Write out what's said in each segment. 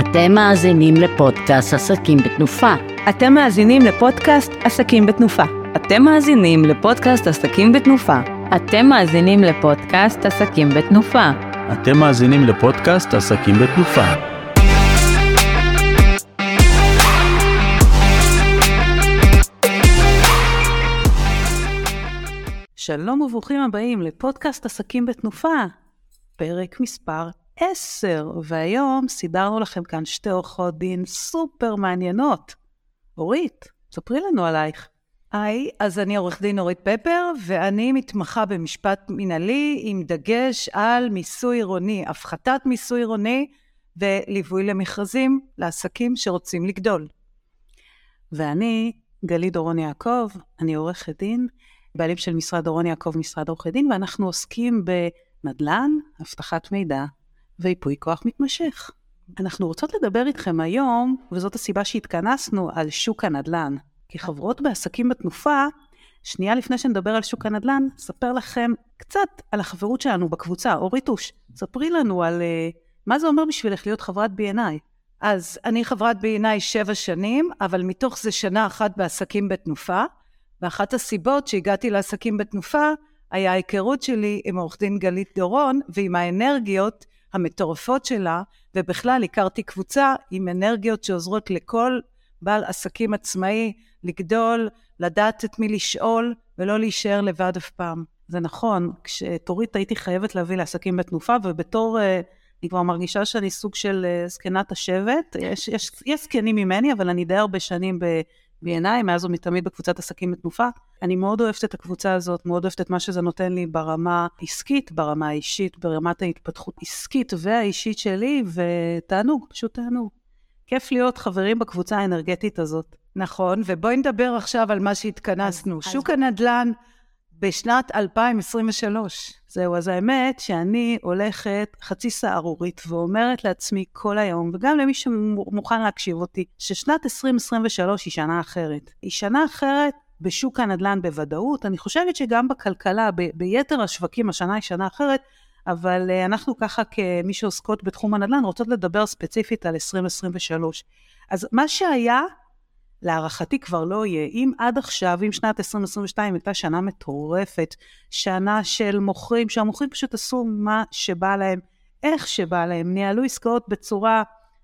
אתם מאזינים לפודקאסט עסקים בתנופה. אתם מאזינים לפודקאסט עסקים בתנופה. אתם מאזינים לפודקאסט עסקים בתנופה. אתם מאזינים לפודקאסט עסקים בתנופה. אתם מאזינים לפודקאסט עסקים בתנופה. שלום וברוכים הבאים לפודקאסט עסקים בתנופה, פרק מספר 10, והיום סידרנו לכם כאן שתי עורכות דין סופר מעניינות. אורית, ספרי לנו עלייך. היי, אז אני עורך דין אורית פפר, ואני מתמחה במשפט מינהלי עם דגש על מיסוי עירוני, הפחתת מיסוי עירוני וליווי למכרזים לעסקים שרוצים לגדול. ואני גלית דורון יעקב, אני עורכת דין, בעלים של משרד דורון יעקב, משרד עורכי דין, ואנחנו עוסקים בנדל"ן, אבטחת מידע וייפוי כוח מתמשך. אנחנו רוצות לדבר איתכם היום, וזאת הסיבה שהתכנסנו, על שוק הנדל"ן. כחברות בעסקים בתנופה, שנייה לפני שנדבר על שוק הנדל"ן, אספר לכם קצת על החברות שלנו בקבוצה. אוריטוש, ספרי לנו על uh, מה זה אומר בשבילך להיות חברת B&I. אז אני חברת B&I שבע שנים, אבל מתוך זה שנה אחת בעסקים בתנופה, ואחת הסיבות שהגעתי לעסקים בתנופה, היה ההיכרות שלי עם עורך דין גלית דורון ועם האנרגיות המטורפות שלה, ובכלל הכרתי קבוצה עם אנרגיות שעוזרות לכל בעל עסקים עצמאי לגדול, לדעת את מי לשאול ולא להישאר לבד אף פעם. זה נכון, כשתורית הייתי חייבת להביא לעסקים בתנופה, ובתור, אה, אני כבר מרגישה שאני סוג של אה, זקנת השבט. יש, יש, יש זקנים ממני, אבל אני די הרבה שנים ב-B&I, מאז ומתמיד בקבוצת עסקים בתנופה. אני מאוד אוהבת את הקבוצה הזאת, מאוד אוהבת את מה שזה נותן לי ברמה עסקית, ברמה האישית, ברמת ההתפתחות העסקית והאישית שלי, ותענוג, פשוט תענוג. כיף להיות חברים בקבוצה האנרגטית הזאת. נכון, ובואי נדבר עכשיו על מה שהתכנסנו. אז, שוק אז... הנדל"ן בשנת 2023. זהו, אז האמת שאני הולכת חצי סהרורית ואומרת לעצמי כל היום, וגם למי שמוכן להקשיב אותי, ששנת 2023 היא שנה אחרת. היא שנה אחרת בשוק הנדל"ן בוודאות. אני חושבת שגם בכלכלה, ב- ביתר השווקים, השנה היא שנה אחרת, אבל uh, אנחנו ככה כמי שעוסקות בתחום הנדל"ן רוצות לדבר ספציפית על 2023. אז מה שהיה, להערכתי כבר לא יהיה. אם עד עכשיו, אם שנת 2022 הייתה שנה מטורפת, שנה של מוכרים, שהמוכרים פשוט עשו מה שבא להם, איך שבא להם, ניהלו עסקאות בצורה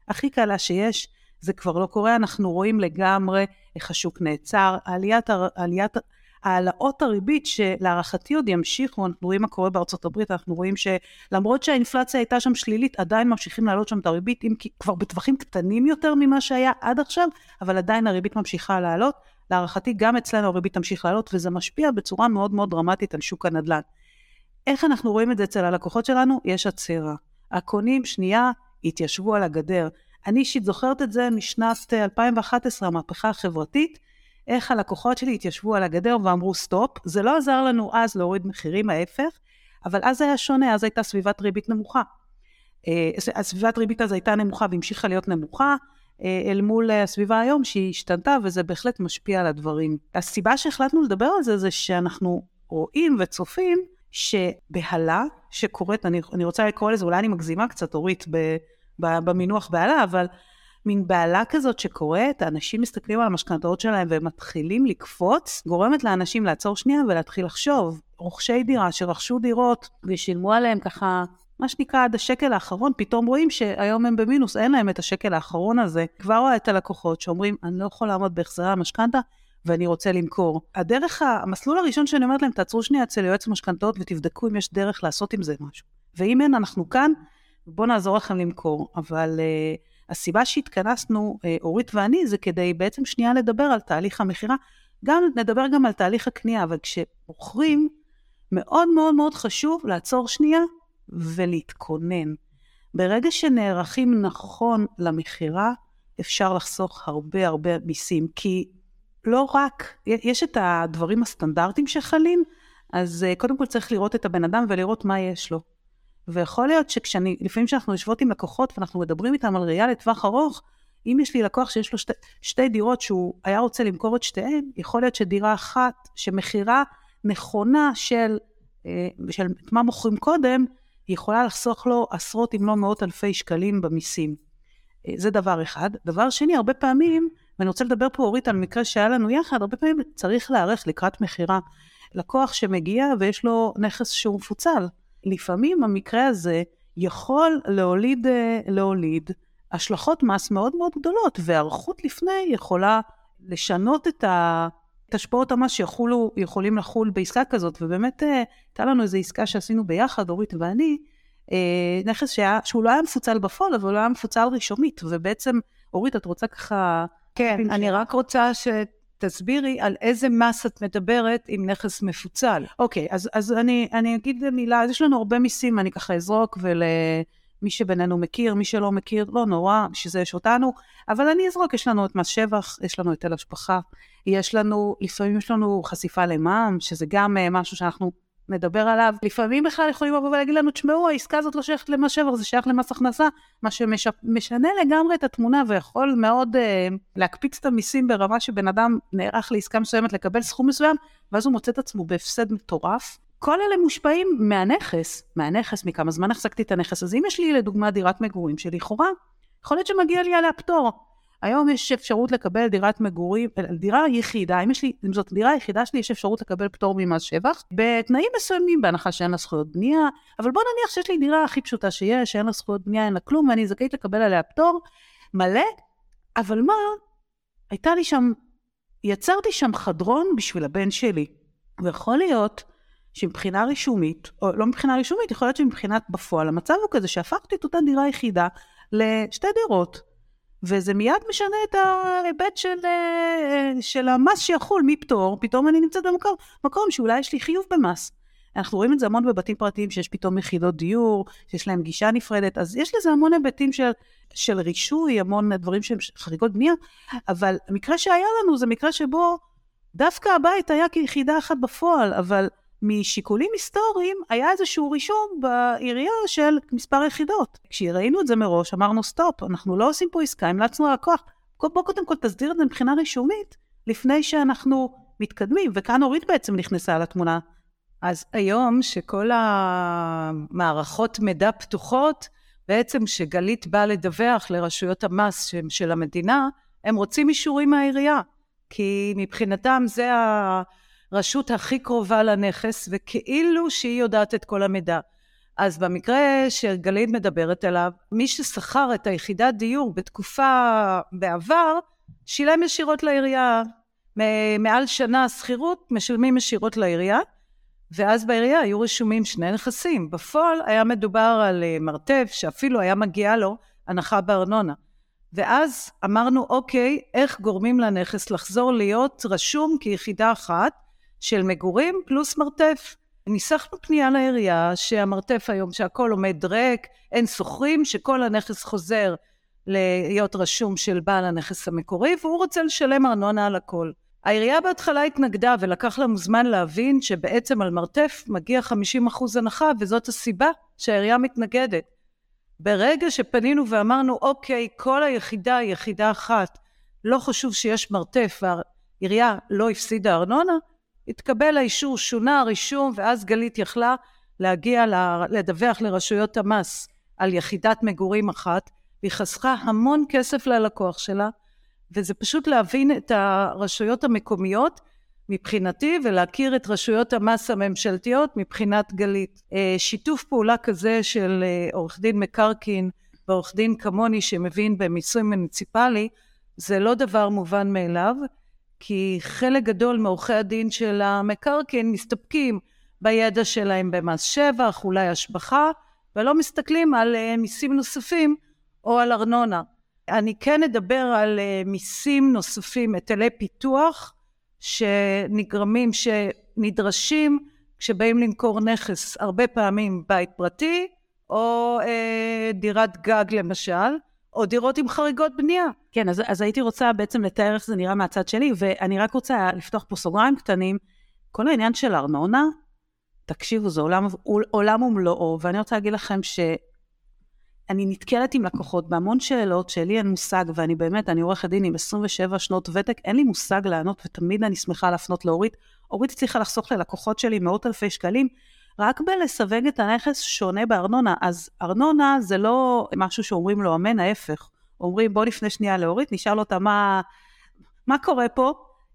הכי קלה שיש, זה כבר לא קורה, אנחנו רואים לגמרי איך השוק נעצר, עליית, עליית העלאות הריבית שלהערכתי עוד ימשיכו, אנחנו רואים מה קורה בארצות הברית, אנחנו רואים שלמרות שהאינפלציה הייתה שם שלילית, עדיין ממשיכים להעלות שם את הריבית, אם כי כבר בטווחים קטנים יותר ממה שהיה עד עכשיו, אבל עדיין הריבית ממשיכה לעלות. להערכתי גם אצלנו הריבית תמשיך לעלות, וזה משפיע בצורה מאוד מאוד דרמטית על שוק הנדל"ן. איך אנחנו רואים את זה אצל הלקוחות שלנו? יש עצירה. הקונים, שנייה, התיישבו על הגדר. אני אישית זוכרת את זה משנת 2011, המהפכה החברתית, איך הלקוחות שלי התיישבו על הגדר ואמרו סטופ. זה לא עזר לנו אז להוריד מחירים, ההפך, אבל אז היה שונה, אז הייתה סביבת ריבית נמוכה. אה, הסביבת ריבית אז הייתה נמוכה והמשיכה להיות נמוכה, אה, אל מול הסביבה היום שהיא השתנתה, וזה בהחלט משפיע על הדברים. הסיבה שהחלטנו לדבר על זה, זה שאנחנו רואים וצופים שבהלה שקורית, אני, אני רוצה לקרוא לזה, אולי אני מגזימה קצת, אורית, במינוח בהלה, אבל מין בעלה כזאת שקורית, האנשים מסתכלים על המשכנתאות שלהם ומתחילים לקפוץ, גורמת לאנשים לעצור שנייה ולהתחיל לחשוב. רוכשי דירה שרכשו דירות ושילמו עליהם ככה, מה שנקרא עד השקל האחרון, פתאום רואים שהיום הם במינוס, אין להם את השקל האחרון הזה. כבר רואה את הלקוחות שאומרים, אני לא יכול לעמוד בהחזרי המשכנתה, ואני רוצה למכור. הדרך, המסלול הראשון שאני אומרת להם, תעצרו שנייה אצל יועץ משכנתאות ותבדקו אם יש דרך לעשות עם זה משהו. ואם אין, אנחנו כאן, בואו נעזור לכם למכור. אבל uh, הסיבה שהתכנסנו, uh, אורית ואני, זה כדי בעצם שנייה לדבר על תהליך המכירה. גם נדבר גם על תהליך הקנייה, אבל כשמוכרים, מאוד מאוד מאוד חשוב לעצור שנייה ולהתכונן. ברגע שנערכים נכון למכירה, אפשר לחסוך הרבה הרבה מיסים, כי לא רק, יש את הדברים הסטנדרטיים שחלים, אז uh, קודם כל צריך לראות את הבן אדם ולראות מה יש לו. ויכול להיות שכשאני, לפעמים כשאנחנו יושבות עם לקוחות ואנחנו מדברים איתם על ראייה לטווח ארוך, אם יש לי לקוח שיש לו שתי, שתי דירות שהוא היה רוצה למכור את שתיהן, יכול להיות שדירה אחת, שמכירה נכונה של, אה, של מה מוכרים קודם, היא יכולה לחסוך לו עשרות אם לא מאות אלפי שקלים במיסים. זה דבר אחד. דבר שני, הרבה פעמים, ואני רוצה לדבר פה, אורית, על מקרה שהיה לנו יחד, הרבה פעמים צריך להיערך לקראת מכירה. לקוח שמגיע ויש לו נכס שהוא מפוצל. לפעמים המקרה הזה יכול להוליד, אה, להוליד השלכות מס מאוד מאוד גדולות, והיערכות לפני יכולה לשנות את, ה, את השפעות המס שיכולים לחול בעסקה כזאת, ובאמת אה, הייתה לנו איזו עסקה שעשינו ביחד, אורית ואני, אה, נכס שהיה, שהוא לא היה מפוצל בפועל, אבל הוא היה מפוצל רישומית, ובעצם, אורית, את רוצה ככה... כן, אני רק רוצה שתסבירי על איזה מס את מדברת עם נכס מפוצל. אוקיי, אז, אז אני, אני אגיד מילה, אז יש לנו הרבה מיסים, אני ככה אזרוק, ולמי שבינינו מכיר, מי שלא מכיר, לא נורא, בשביל זה יש אותנו, אבל אני אזרוק, יש לנו את מס שבח, יש לנו היטל השבחה, יש לנו, לפעמים יש לנו חשיפה למע"מ, שזה גם אה, משהו שאנחנו נדבר עליו. לפעמים בכלל יכולים לבוא ולהגיד לנו, תשמעו, העסקה הזאת לא שייכת למס שבח, זה שייך למס הכנסה, מה שמשנה לגמרי את התמונה ויכול מאוד uh, להקפיץ את המיסים ברמה שבן אדם נערך לעסקה מסוימת לקבל סכום מסוים, ואז הוא מוצא את עצמו בהפסד מטורף. כל אלה מושפעים מהנכס, מהנכס, מכמה זמן החזקתי את הנכס. אז אם יש לי לדוגמה דירת מגורים שלכאורה, יכול להיות שמגיע לי עליה פטור. היום יש אפשרות לקבל דירת מגורים, דירה יחידה, אם יש לי, אם זאת דירה יחידה שלי, יש אפשרות לקבל פטור ממס שבח, בתנאים מסוימים, בהנחה שאין לה זכויות בנייה, אבל בוא נניח שיש לי דירה הכי פשוטה שיש, שאין לה זכויות בנייה, אין לה כלום, ואני זכאית לקבל עליה פטור מלא, אבל מה, הייתה לי שם, יצרתי שם חדרון בשביל הבן שלי, ויכול להיות שמבחינה רישומית, או לא מבחינה רישומית, יכול להיות שמבחינת בפועל, המצב הוא כזה שהפכתי את אותה דירה יחידה לשתי דירות. וזה מיד משנה את ההיבט של, אה, של המס שיחול מפטור, פתאום אני נמצאת במקום מקום שאולי יש לי חיוב במס. אנחנו רואים את זה המון בבתים פרטיים שיש פתאום יחידות דיור, שיש להם גישה נפרדת, אז יש לזה המון היבטים של, של רישוי, המון דברים שהם חריגות בנייה, אבל המקרה שהיה לנו זה מקרה שבו דווקא הבית היה כיחידה אחת בפועל, אבל משיקולים היסטוריים היה איזשהו רישום בעירייה של מספר יחידות. כשראינו את זה מראש אמרנו סטופ, אנחנו לא עושים פה עסקה, המלצנו ללקוח, בוא קודם כל תסדיר את זה מבחינה רישומית לפני שאנחנו מתקדמים, וכאן אורית בעצם נכנסה לתמונה. אז היום שכל המערכות מידע פתוחות, בעצם שגלית באה לדווח לרשויות המס של המדינה, הם רוצים אישורים מהעירייה, כי מבחינתם זה ה... הרשות הכי קרובה לנכס, וכאילו שהיא יודעת את כל המידע. אז במקרה שגלית מדברת עליו, מי ששכר את היחידת דיור בתקופה בעבר, שילם ישירות לעירייה. מעל שנה שכירות, משלמים ישירות לעירייה, ואז בעירייה היו רשומים שני נכסים. בפועל היה מדובר על אה, מרתף, שאפילו היה מגיע לו הנחה בארנונה. ואז אמרנו, אוקיי, איך גורמים לנכס לחזור להיות רשום כיחידה אחת, של מגורים פלוס מרתף. ניסחנו פנייה לעירייה שהמרתף היום שהכל עומד ריק, אין שוכרים, שכל הנכס חוזר להיות רשום של בעל הנכס המקורי והוא רוצה לשלם ארנונה על הכל. העירייה בהתחלה התנגדה ולקח לנו זמן להבין שבעצם על מרתף מגיע 50% הנחה וזאת הסיבה שהעירייה מתנגדת. ברגע שפנינו ואמרנו אוקיי כל היחידה היא יחידה אחת לא חשוב שיש מרתף והעירייה לא הפסידה ארנונה התקבל האישור, שונה הרישום, ואז גלית יכלה להגיע לדווח לרשויות המס על יחידת מגורים אחת, והיא חסכה המון כסף ללקוח שלה, וזה פשוט להבין את הרשויות המקומיות מבחינתי ולהכיר את רשויות המס הממשלתיות מבחינת גלית. אה, שיתוף פעולה כזה של אה, עורך דין מקרקין ועורך דין כמוני שמבין במיסוי מוניציפלי זה לא דבר מובן מאליו כי חלק גדול מעורכי הדין של המקרקעין מסתפקים בידע שלהם במס שבח, אולי השבחה, ולא מסתכלים על uh, מיסים נוספים או על ארנונה. אני כן אדבר על uh, מיסים נוספים, היטלי פיתוח, שנגרמים, שנדרשים כשבאים למכור נכס, הרבה פעמים בית פרטי, או uh, דירת גג למשל, או דירות עם חריגות בנייה. כן, אז, אז הייתי רוצה בעצם לתאר איך זה נראה מהצד שלי, ואני רק רוצה לפתוח פה סוגריים קטנים. כל העניין של ארנונה, תקשיבו, זה עולם, עולם ומלואו, ואני רוצה להגיד לכם שאני נתקלת עם לקוחות בהמון שאלות שלי אין מושג, ואני באמת, אני עורכת דין עם 27 שנות ותק, אין לי מושג לענות, ותמיד אני שמחה להפנות לאורית. אורית הצליחה לחסוך ללקוחות שלי מאות אלפי שקלים, רק בלסווג את הנכס שונה בארנונה. אז ארנונה זה לא משהו שאומרים לו אמן, ההפך. אומרים בוא נפנה שנייה לאורית, נשאל אותה מה, מה קורה פה,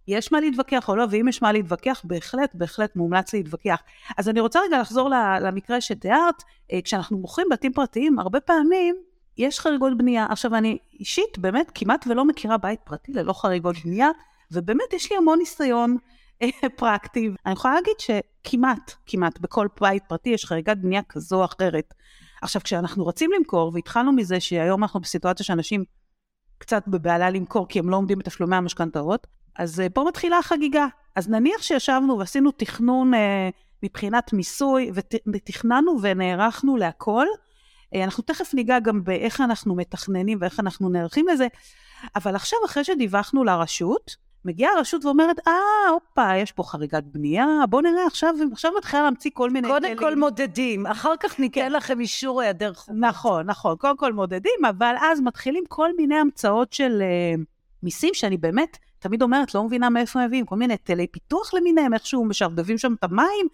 יש מה להתווכח או לא, ואם יש מה להתווכח, בהחלט, בהחלט מומלץ להתווכח. אז אני רוצה רגע לחזור למקרה שתיארת, אה, כשאנחנו מוכרים בתים פרטיים, הרבה פעמים יש חריגות בנייה. עכשיו, אני אישית באמת כמעט ולא מכירה בית פרטי ללא חריגות בנייה, ובאמת יש לי המון ניסיון פרקטי. אני יכולה להגיד שכמעט, כמעט בכל בית פרטי יש חריגת בנייה כזו או אחרת. עכשיו, כשאנחנו רוצים למכור, והתחלנו מזה שהיום אנחנו בסיטואציה שאנשים קצת בבעלה למכור כי הם לא עומדים בתשלומי המשכנתאות, אז אה, פה מתחילה החגיגה. אז נניח שישבנו ועשינו תכנון אה, מבחינת מיסוי, ותכננו ונערכנו להכל, אה, אנחנו תכף ניגע גם באיך אנחנו מתכננים ואיך אנחנו נערכים לזה, אבל עכשיו, אחרי שדיווחנו לרשות, מגיעה הרשות ואומרת, אה, הופה, יש פה חריגת בנייה, בוא נראה, עכשיו, עכשיו מתחילה להמציא כל מיני קודם כל מודדים, אחר כך ניתן כן. לכם אישור היעדר חובות. נכון, נכון, קודם כל מודדים, אבל אז מתחילים כל מיני המצאות של uh, מיסים, שאני באמת תמיד אומרת, לא מבינה מאיפה מביאים, כל מיני היטלי פיתוח למיניהם, איכשהו משרבבים שם את המים.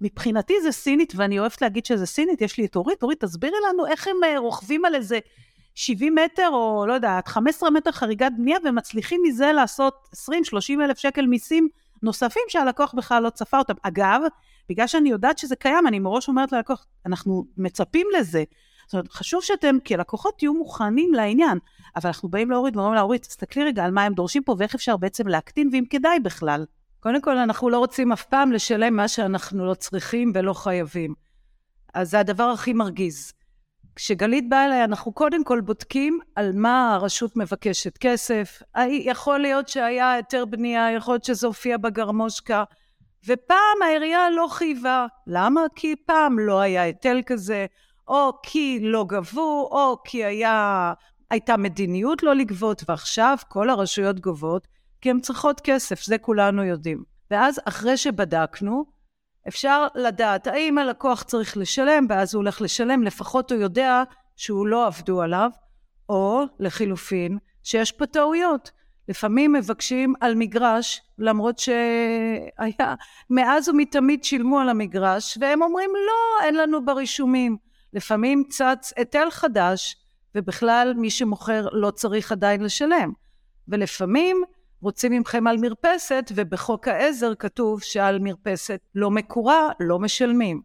מבחינתי זה סינית, ואני אוהבת להגיד שזה סינית, יש לי את אורית, אורית, תסבירי לנו איך הם uh, רוכבים על איזה 70 מטר, או לא יודעת, 15 מטר חריגת בנייה, ומצליחים מזה לעשות 20-30 אלף שקל מיסים נוספים שהלקוח בכלל לא צפה אותם. אגב, בגלל שאני יודעת שזה קיים, אני מראש אומרת ללקוח, אנחנו מצפים לזה. זאת אומרת, חשוב שאתם כלקוחות תהיו מוכנים לעניין, אבל אנחנו באים להוריד ואומרים להוריד, תסתכלי רגע על מה הם דורשים פה ואיך אפשר בעצם להקטין, ואם כדאי בכלל. קודם כל, אנחנו לא רוצים אף פעם לשלם מה שאנחנו לא צריכים ולא חייבים. אז זה הדבר הכי מרגיז. כשגלית באה אליי, אנחנו קודם כל בודקים על מה הרשות מבקשת כסף. יכול להיות שהיה היתר בנייה, יכול להיות שזה הופיע בגרמושקה, ופעם העירייה לא חייבה. למה? כי פעם לא היה היטל כזה, או כי לא גבו, או כי היה, הייתה מדיניות לא לגבות, ועכשיו כל הרשויות גובות, כי הן צריכות כסף, זה כולנו יודעים. ואז אחרי שבדקנו, אפשר לדעת האם הלקוח צריך לשלם, ואז הוא הולך לשלם, לפחות הוא יודע שהוא לא עבדו עליו, או לחילופין, שיש פה טעויות. לפעמים מבקשים על מגרש, למרות שהיה, מאז ומתמיד שילמו על המגרש, והם אומרים לא, אין לנו ברישומים. לפעמים צץ היטל חדש, ובכלל מי שמוכר לא צריך עדיין לשלם. ולפעמים רוצים מכם על מרפסת, ובחוק העזר כתוב שעל מרפסת לא מקורה, לא משלמים.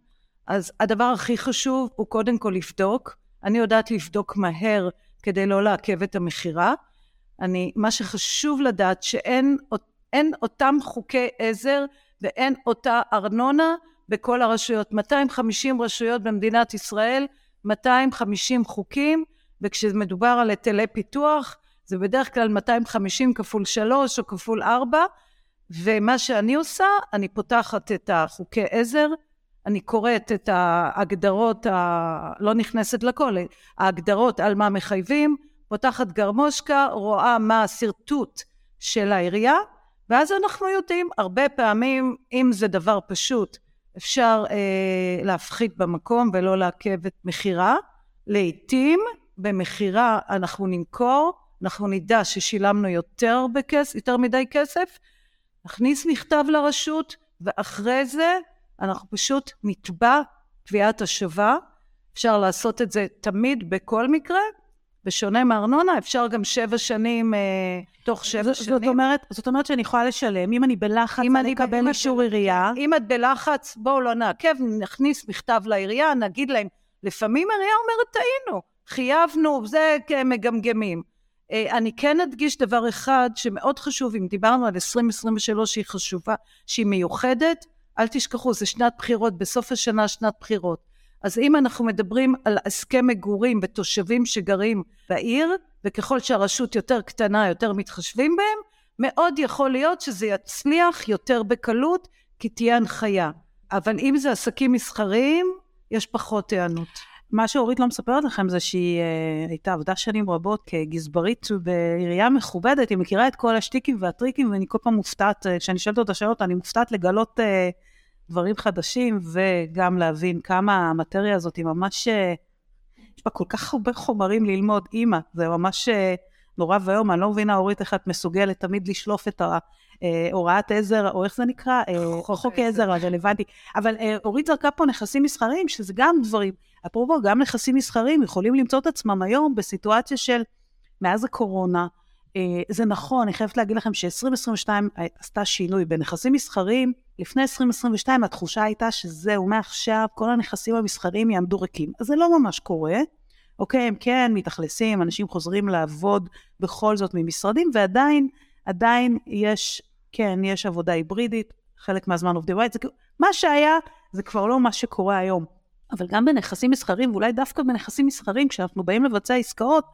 אז הדבר הכי חשוב הוא קודם כל לבדוק. אני יודעת לבדוק מהר כדי לא לעכב את המכירה. אני, מה שחשוב לדעת שאין אין אותם חוקי עזר ואין אותה ארנונה בכל הרשויות. 250 רשויות במדינת ישראל, 250 חוקים, וכשמדובר על היטלי פיתוח, זה בדרך כלל 250 כפול 3 או כפול 4, ומה שאני עושה, אני פותחת את החוקי עזר, אני קוראת את ההגדרות, ה... לא נכנסת לכל, ההגדרות על מה מחייבים, פותחת גרמושקה, רואה מה השרטוט של העירייה, ואז אנחנו יודעים, הרבה פעמים, אם זה דבר פשוט, אפשר אה, להפחית במקום ולא לעכב את מכירה. לעתים במכירה אנחנו נמכור אנחנו נדע ששילמנו יותר, בכס, יותר מדי כסף, נכניס מכתב לרשות, ואחרי זה אנחנו פשוט נתבע תביעת השבה. אפשר לעשות את זה תמיד בכל מקרה. בשונה מארנונה, אפשר גם שבע שנים, אה, תוך שבע זאת, שנים. זאת אומרת, זאת אומרת שאני יכולה לשלם, אם אני בלחץ, אם אני אקבל אישור עירייה. אם את בלחץ, בואו לא נעכב, נכניס מכתב לעירייה, נגיד להם, לפעמים העירייה אומרת, טעינו, חייבנו, זה מגמגמים. אה, אני כן אדגיש דבר אחד שמאוד חשוב, אם דיברנו על 2023 שהיא חשובה, שהיא מיוחדת, אל תשכחו, זה שנת בחירות, בסוף השנה שנת בחירות. אז אם אנחנו מדברים על הסכם מגורים בתושבים שגרים בעיר, וככל שהרשות יותר קטנה, יותר מתחשבים בהם, מאוד יכול להיות שזה יצליח יותר בקלות, כי תהיה הנחיה. אבל אם זה עסקים מסחריים, יש פחות היענות. מה שאורית לא מספרת לכם זה שהיא uh, הייתה עבדה שנים רבות כגזברית בעירייה מכובדת, היא מכירה את כל השטיקים והטריקים, ואני כל פעם מופתעת, uh, כשאני שואלת אותה שאלות, אני מופתעת לגלות uh, דברים חדשים, וגם להבין כמה המטריה הזאת היא ממש, uh, יש בה כל כך הרבה חומרים ללמוד, אימא, זה ממש uh, נורא ואיום, אני לא מבינה, אורית, איך את מסוגלת תמיד לשלוף את ה... הוראת עזר, או איך זה נקרא? חוק, חוק עזר. הרלוונטי. אבל אורית זרקה פה נכסים מסחריים, שזה גם דברים אפרופו, גם נכסים מסחרים יכולים למצוא את עצמם היום בסיטואציה של מאז הקורונה. אה, זה נכון, אני חייבת להגיד לכם ש-2022 עשתה שינוי. בנכסים מסחריים, לפני 2022 התחושה הייתה שזהו, מעכשיו כל הנכסים המסחריים יעמדו ריקים. אז זה לא ממש קורה. אוקיי, הם כן מתאכלסים, אנשים חוזרים לעבוד בכל זאת ממשרדים, ועדיין, עדיין יש, כן, יש עבודה היברידית, חלק מהזמן עובדי בית, מה שהיה, זה כבר לא מה שקורה היום. אבל גם בנכסים מסחריים, ואולי דווקא בנכסים מסחריים, כשאנחנו באים לבצע עסקאות,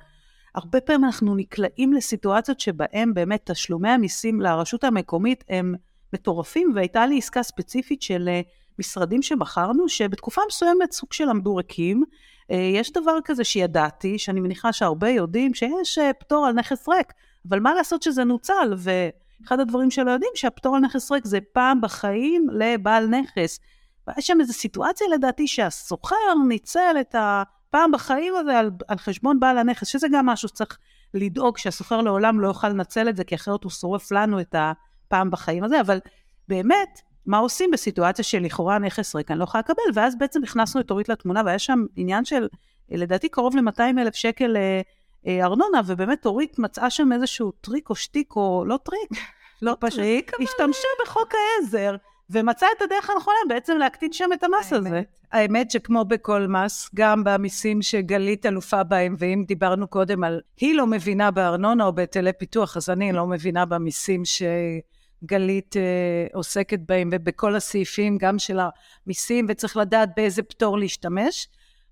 הרבה פעמים אנחנו נקלעים לסיטואציות שבהם באמת תשלומי המיסים לרשות המקומית הם מטורפים, והייתה לי עסקה ספציפית של אה, משרדים שבחרנו, שבתקופה מסוימת סוג של עמדו ריקים. אה, יש דבר כזה שידעתי, שאני מניחה שהרבה יודעים, שיש אה, פטור על נכס ריק, אבל מה לעשות שזה נוצל, ואחד הדברים שלא יודעים, שהפטור על נכס ריק זה פעם בחיים לבעל נכס. ויש שם איזו סיטואציה לדעתי שהסוחר ניצל את הפעם בחיים הזה על, על חשבון בעל הנכס, שזה גם משהו שצריך לדאוג שהשוכר לעולם לא יוכל לנצל את זה, כי אחרת הוא שורף לנו את הפעם בחיים הזה, אבל באמת, מה עושים בסיטואציה שלכאורה הנכס ריק, אני לא יכולה לקבל, ואז בעצם הכנסנו את אורית לתמונה, והיה שם עניין של, לדעתי, קרוב ל-200 אלף שקל אה, אה, ארנונה, ובאמת אורית מצאה שם איזשהו טריק או שטיק, או לא טריק, לא פשוט, השתמשה בחוק העזר. ומצא את הדרך הנכונה בעצם להקטין שם את המס האמת, הזה. האמת שכמו בכל מס, גם במיסים שגלית אלופה בהם, ואם דיברנו קודם על היא לא מבינה בארנונה או בהיטלי פיתוח, אז אני לא מבינה במיסים שגלית אה, עוסקת בהם, ובכל הסעיפים גם של המיסים, וצריך לדעת באיזה פטור להשתמש,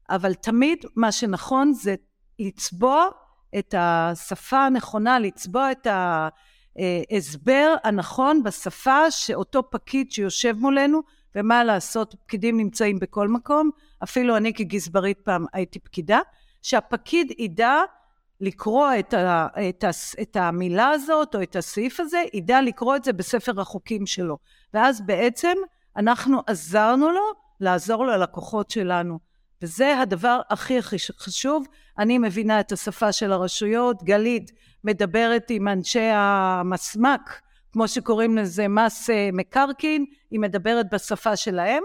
אבל תמיד מה שנכון זה לצבוע את השפה הנכונה, לצבוע את ה... ההסבר הנכון בשפה שאותו פקיד שיושב מולנו, ומה לעשות, פקידים נמצאים בכל מקום, אפילו אני כגזברית פעם הייתי פקידה, שהפקיד ידע לקרוא את, ה, את, ה, את המילה הזאת או את הסעיף הזה, ידע לקרוא את זה בספר החוקים שלו. ואז בעצם אנחנו עזרנו לו לעזור ללקוחות שלנו. וזה הדבר הכי הכי חשוב. אני מבינה את השפה של הרשויות, גלית מדברת עם אנשי המסמ"ק, כמו שקוראים לזה מס אה, מקרקעין, היא מדברת בשפה שלהם,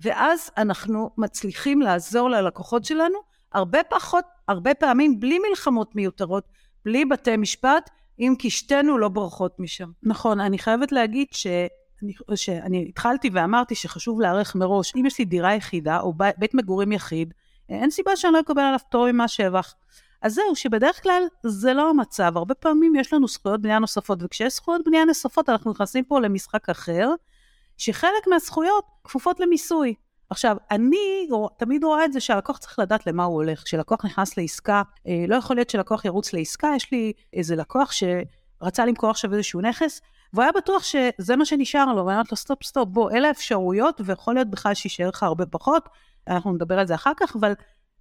ואז אנחנו מצליחים לעזור ללקוחות שלנו הרבה פחות, הרבה פעמים בלי מלחמות מיותרות, בלי בתי משפט, אם כי שתינו לא בורחות משם. נכון, אני חייבת להגיד ש... אני, שאני התחלתי ואמרתי שחשוב להיערך מראש. אם יש לי דירה יחידה או בית, בית מגורים יחיד, אין סיבה שאני לא אקבל עליו פטור ממס שבח. אז זהו, שבדרך כלל זה לא המצב. הרבה פעמים יש לנו זכויות בנייה נוספות, וכשיש זכויות בנייה נוספות אנחנו נכנסים פה למשחק אחר, שחלק מהזכויות כפופות למיסוי. עכשיו, אני תמיד רואה את זה שהלקוח צריך לדעת למה הוא הולך. כשלקוח נכנס לעסקה, אה, לא יכול להיות שלקוח ירוץ לעסקה, יש לי איזה לקוח שרצה למכור עכשיו איזשהו נכס, והוא היה בטוח שזה מה שנשאר לו, ואני אומרת לו, סטופ, סטופ, בוא, אלה האפשרויות, ויכול להיות בכלל שיישאר לך הרבה פחות, אנחנו נדבר על זה אחר כך, אבל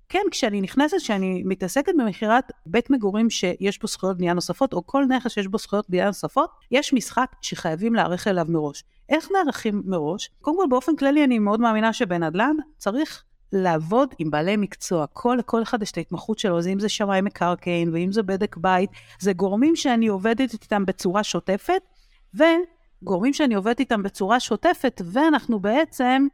כן, כשאני נכנסת, כשאני מתעסקת במכירת בית מגורים שיש בו זכויות בנייה נוספות, או כל נכס שיש בו זכויות בנייה נוספות, יש משחק שחייבים להיערך אליו מראש. איך נערכים מראש? קודם כל, באופן כללי, אני מאוד מאמינה שבנדל"ן צריך לעבוד עם בעלי מקצוע. כל, כל אחד יש את ההתמחות שלו, זה אם זה שמאי מקרקעין, ואם זה בדק בית, זה גורמים שאני עובדת איתם בצורה שוטפת, וגורמים שאני עובדת איתם בצורה שוטפת, ואנחנו בעצם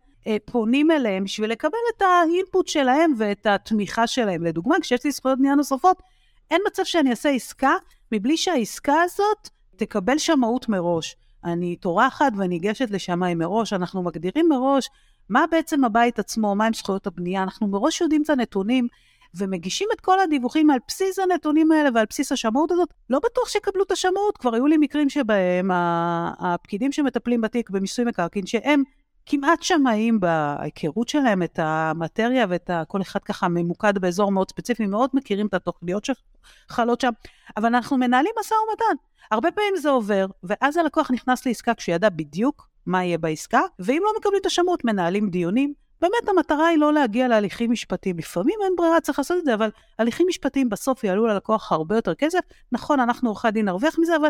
פונים אליהם בשביל לקבל את האינפוט שלהם ואת התמיכה שלהם. לדוגמה, כשיש לי זכויות בנייה נוספות, אין מצב שאני אעשה עסקה מבלי שהעסקה הזאת תקבל שמאות מראש. אני טורחת ואני ניגשת לשמאי מראש, אנחנו מגדירים מראש מה בעצם הבית עצמו, מהם זכויות הבנייה, אנחנו מראש יודעים את הנתונים ומגישים את כל הדיווחים על בסיס הנתונים האלה ועל בסיס השמאות הזאת, לא בטוח שיקבלו את השמאות. כבר היו לי מקרים שבהם הפקידים שמטפלים בתיק במיסוי מקרקעין, שהם כמעט שמאים בהיכרות שלהם את המטריה ואת ה... כל אחד ככה ממוקד באזור מאוד ספציפי, מאוד מכירים את התוכניות שחלות שם, אבל אנחנו מנהלים משא ומתן. הרבה פעמים זה עובר, ואז הלקוח נכנס לעסקה כשידע בדיוק מה יהיה בעסקה, ואם לא מקבלים את השמות, מנהלים דיונים. באמת המטרה היא לא להגיע להליכים משפטיים. לפעמים אין ברירה, צריך לעשות את זה, אבל הליכים משפטיים בסוף יעלו ללקוח הרבה יותר כסף. נכון, אנחנו עורכי דין נרוויח מזה, אבל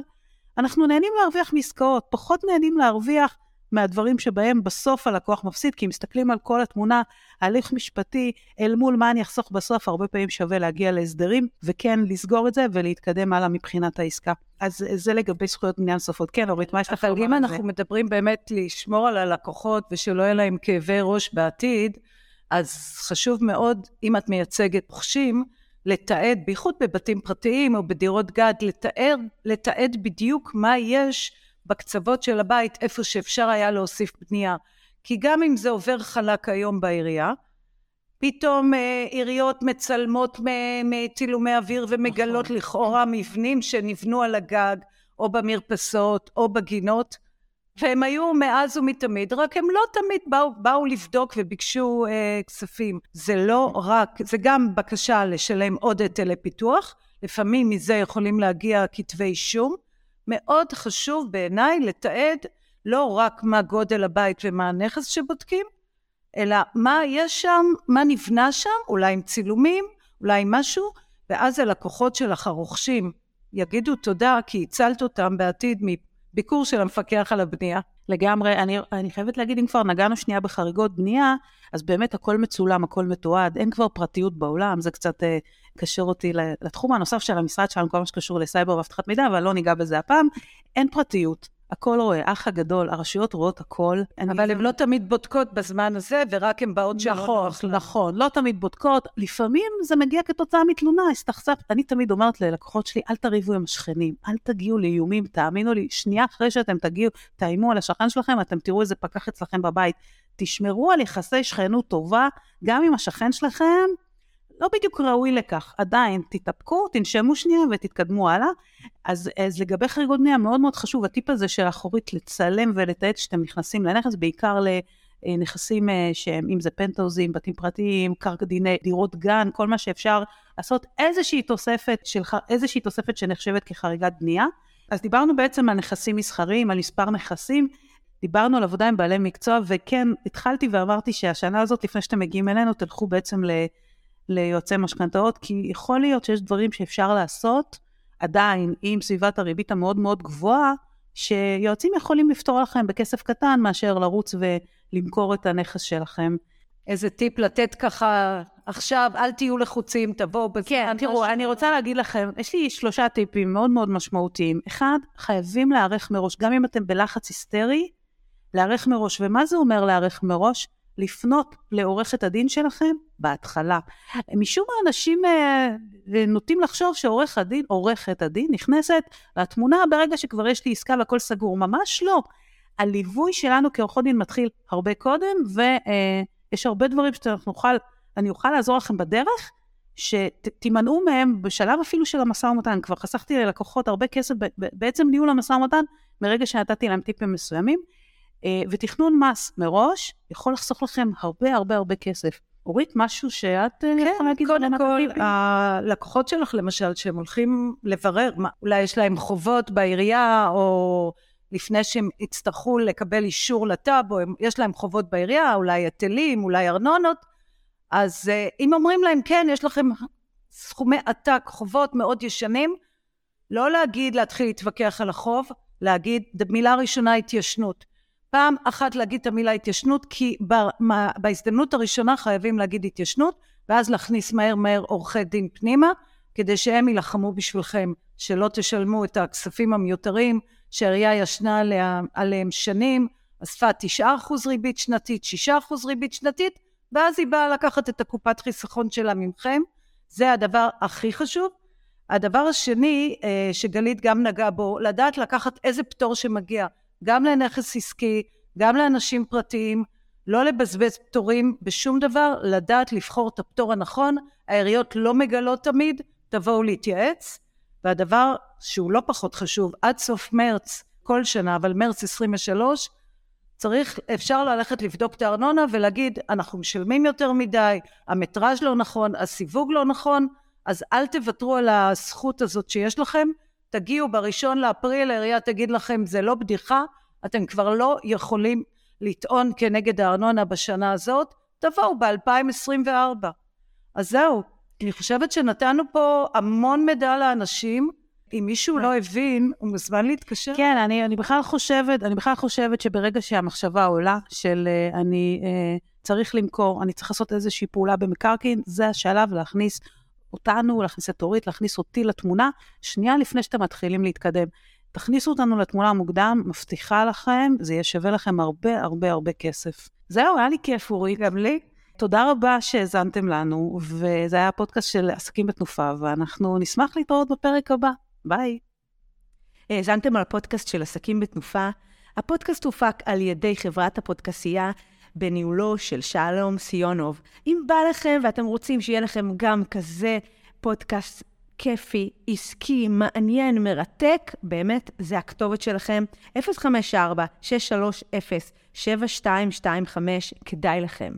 אנחנו נהנים להרוויח מעסקאות, פחות נהנים להרוויח מהדברים שבהם בסוף הלקוח מפסיד, כי אם מסתכלים על כל התמונה, הליך משפטי אל מול מה אני אחסוך בסוף, הרבה פעמים שווה להגיע להסדרים, וכן לסגור את זה ולהתקדם הלאה מבחינת העסקה. אז זה לגבי זכויות בנייה נוספות. כן, אורית, מה יש לך לומר על זה? אבל אם אנחנו מדברים באמת לשמור על הלקוחות ושלא יהיה להם כאבי ראש בעתיד, אז חשוב מאוד, אם את מייצגת פוחשים, לתעד, בייחוד בבתים פרטיים או בדירות גד, לתאר, לתעד בדיוק מה יש בקצוות של הבית, איפה שאפשר היה להוסיף בנייה. כי גם אם זה עובר חלק היום בעירייה, פתאום אה, עיריות מצלמות מצילומי אוויר ומגלות נכון. לכאורה מבנים שנבנו על הגג או במרפסות או בגינות והם היו מאז ומתמיד, רק הם לא תמיד באו, באו לבדוק וביקשו אה, כספים. זה לא רק, זה גם בקשה לשלם עוד היטלי פיתוח, לפעמים מזה יכולים להגיע כתבי אישום. מאוד חשוב בעיניי לתעד לא רק מה גודל הבית ומה הנכס שבודקים, אלא מה יש שם, מה נבנה שם, אולי עם צילומים, אולי עם משהו, ואז הלקוחות שלך הרוכשים יגידו תודה כי הצלת אותם בעתיד ביקור של המפקח על הבנייה. לגמרי, אני, אני חייבת להגיד, אם כבר נגענו שנייה בחריגות בנייה, אז באמת הכל מצולם, הכל מתועד, אין כבר פרטיות בעולם, זה קצת אה, קשר אותי לתחום הנוסף של המשרד שלנו, כל מה שקשור לסייבר ואבטחת מידע, אבל לא ניגע בזה הפעם. אין פרטיות. הכל רואה, אח הגדול, הרשויות רואות הכל. אבל הן לא תמיד בודקות בזמן הזה, ורק הן באות שלא נכון, נכון, לא תמיד בודקות. לפעמים זה מגיע כתוצאה מתלונה, הסתכסף. אני תמיד אומרת ללקוחות שלי, אל תריבו עם השכנים, אל תגיעו לאיומים, תאמינו לי, שנייה אחרי שאתם תגיעו, תאיימו על השכן שלכם, אתם תראו איזה פקח אצלכם בבית. תשמרו על יחסי שכנות טובה, גם עם השכן שלכם, לא בדיוק ראוי לכך. עדיין, תתאפקו, תנשמו שנייה ותתקדמו הלאה. אז, אז לגבי חריגות בנייה, מאוד מאוד חשוב הטיפ הזה של אחורית לצלם ולתעד שאתם נכנסים לנכס, בעיקר לנכסים אה, שהם, אם זה פנטאוזים, בתים פרטיים, קרקע דיני, דירות גן, כל מה שאפשר לעשות איזושהי תוספת, של, איזושהי תוספת שנחשבת כחריגת בנייה. אז דיברנו בעצם על נכסים מסחריים, על מספר נכסים. דיברנו על עבודה עם בעלי מקצוע, וכן, התחלתי ואמרתי שהשנה הזאת, לפני שאתם מגיעים אלינו, תלכו בעצם ל... ליועצי משכנתאות, כי יכול להיות שיש דברים שאפשר לעשות עדיין עם סביבת הריבית המאוד מאוד גבוהה, שיועצים יכולים לפתור לכם בכסף קטן מאשר לרוץ ולמכור את הנכס שלכם. איזה טיפ לתת ככה עכשיו, אל תהיו לחוצים, תבואו בזמן. כן, תראו, משהו. אני רוצה להגיד לכם, יש לי שלושה טיפים מאוד מאוד משמעותיים. אחד, חייבים להיערך מראש, גם אם אתם בלחץ היסטרי, להיערך מראש. ומה זה אומר להיערך מראש? לפנות לעורכת הדין שלכם בהתחלה. משום מה אנשים אה, נוטים לחשוב שעורך הדין, עורכת הדין נכנסת לתמונה ברגע שכבר יש לי עסקה והכל סגור. ממש לא. הליווי שלנו כעורכות דין מתחיל הרבה קודם, ויש אה, הרבה דברים שאנחנו נוכל, אני אוכל לעזור לכם בדרך, שתימנעו מהם בשלב אפילו של המשא ומתן. כבר חסכתי ללקוחות הרבה כסף בעצם ניהול המשא ומתן, מרגע שנתתי להם טיפים מסוימים. אה, ותכנון מס מראש יכול לחסוך לכם הרבה הרבה הרבה כסף. אורית, משהו שאת אה, כן, יכולה להגיד? קודם כל, הלקוחות שלך למשל, שהם הולכים לברר, מה, אולי יש להם חובות בעירייה, או לפני שהם יצטרכו לקבל אישור לטאבו, יש להם חובות בעירייה, אולי היטלים, אולי ארנונות, אז אה, אם אומרים להם, כן, יש לכם סכומי עתק, חובות מאוד ישנים, לא להגיד להתחיל להתווכח על החוב, להגיד, מילה ראשונה התיישנות. פעם אחת להגיד את המילה התיישנות, כי בהזדמנות הראשונה חייבים להגיד התיישנות, ואז להכניס מהר מהר עורכי דין פנימה, כדי שהם יילחמו בשבילכם, שלא תשלמו את הכספים המיותרים שהעירייה ישנה עליה, עליהם שנים, אספה תשעה אחוז ריבית שנתית, שישה אחוז ריבית שנתית, ואז היא באה לקחת את הקופת חיסכון שלה ממכם. זה הדבר הכי חשוב. הדבר השני, אה, שגלית גם נגעה בו, לדעת לקחת איזה פטור שמגיע. גם לנכס עסקי, גם לאנשים פרטיים, לא לבזבז פטורים בשום דבר, לדעת לבחור את הפטור הנכון, העיריות לא מגלות תמיד, תבואו להתייעץ, והדבר שהוא לא פחות חשוב, עד סוף מרץ כל שנה, אבל מרץ 23, צריך, אפשר ללכת לבדוק את הארנונה ולהגיד, אנחנו משלמים יותר מדי, המטראז' לא נכון, הסיווג לא נכון, אז אל תוותרו על הזכות הזאת שיש לכם, תגיעו בראשון לאפריל, העירייה תגיד לכם זה לא בדיחה, אתם כבר לא יכולים לטעון כנגד הארנונה בשנה הזאת, תבואו ב-2024. אז זהו, אני חושבת שנתנו פה המון מידע לאנשים. אם מישהו לא הבין, הוא מוזמן להתקשר. כן, אני, אני בכלל חושבת, אני בכלל חושבת שברגע שהמחשבה עולה של uh, אני uh, צריך למכור, אני צריך לעשות איזושהי פעולה במקרקעין, זה השלב להכניס אותנו, להכניס את אורית, להכניס אותי לתמונה, שנייה לפני שאתם מתחילים להתקדם. תכניסו אותנו לתמונה מוקדם, מבטיחה לכם, זה יהיה שווה לכם הרבה הרבה הרבה כסף. זהו, היה לי כיף, אורית. גם לי. תודה רבה שהאזנתם לנו, וזה היה פודקאסט של עסקים בתנופה, ואנחנו נשמח להתראות בפרק הבא. ביי. האזנתם על הפודקאסט של עסקים בתנופה. הפודקאסט הופק על ידי חברת הפודקסייה בניהולו של שלום סיונוב. אם בא לכם ואתם רוצים שיהיה לכם גם כזה פודקאסט כיפי, עסקי, מעניין, מרתק, באמת, זה הכתובת שלכם. 054-630-7225, כדאי לכם.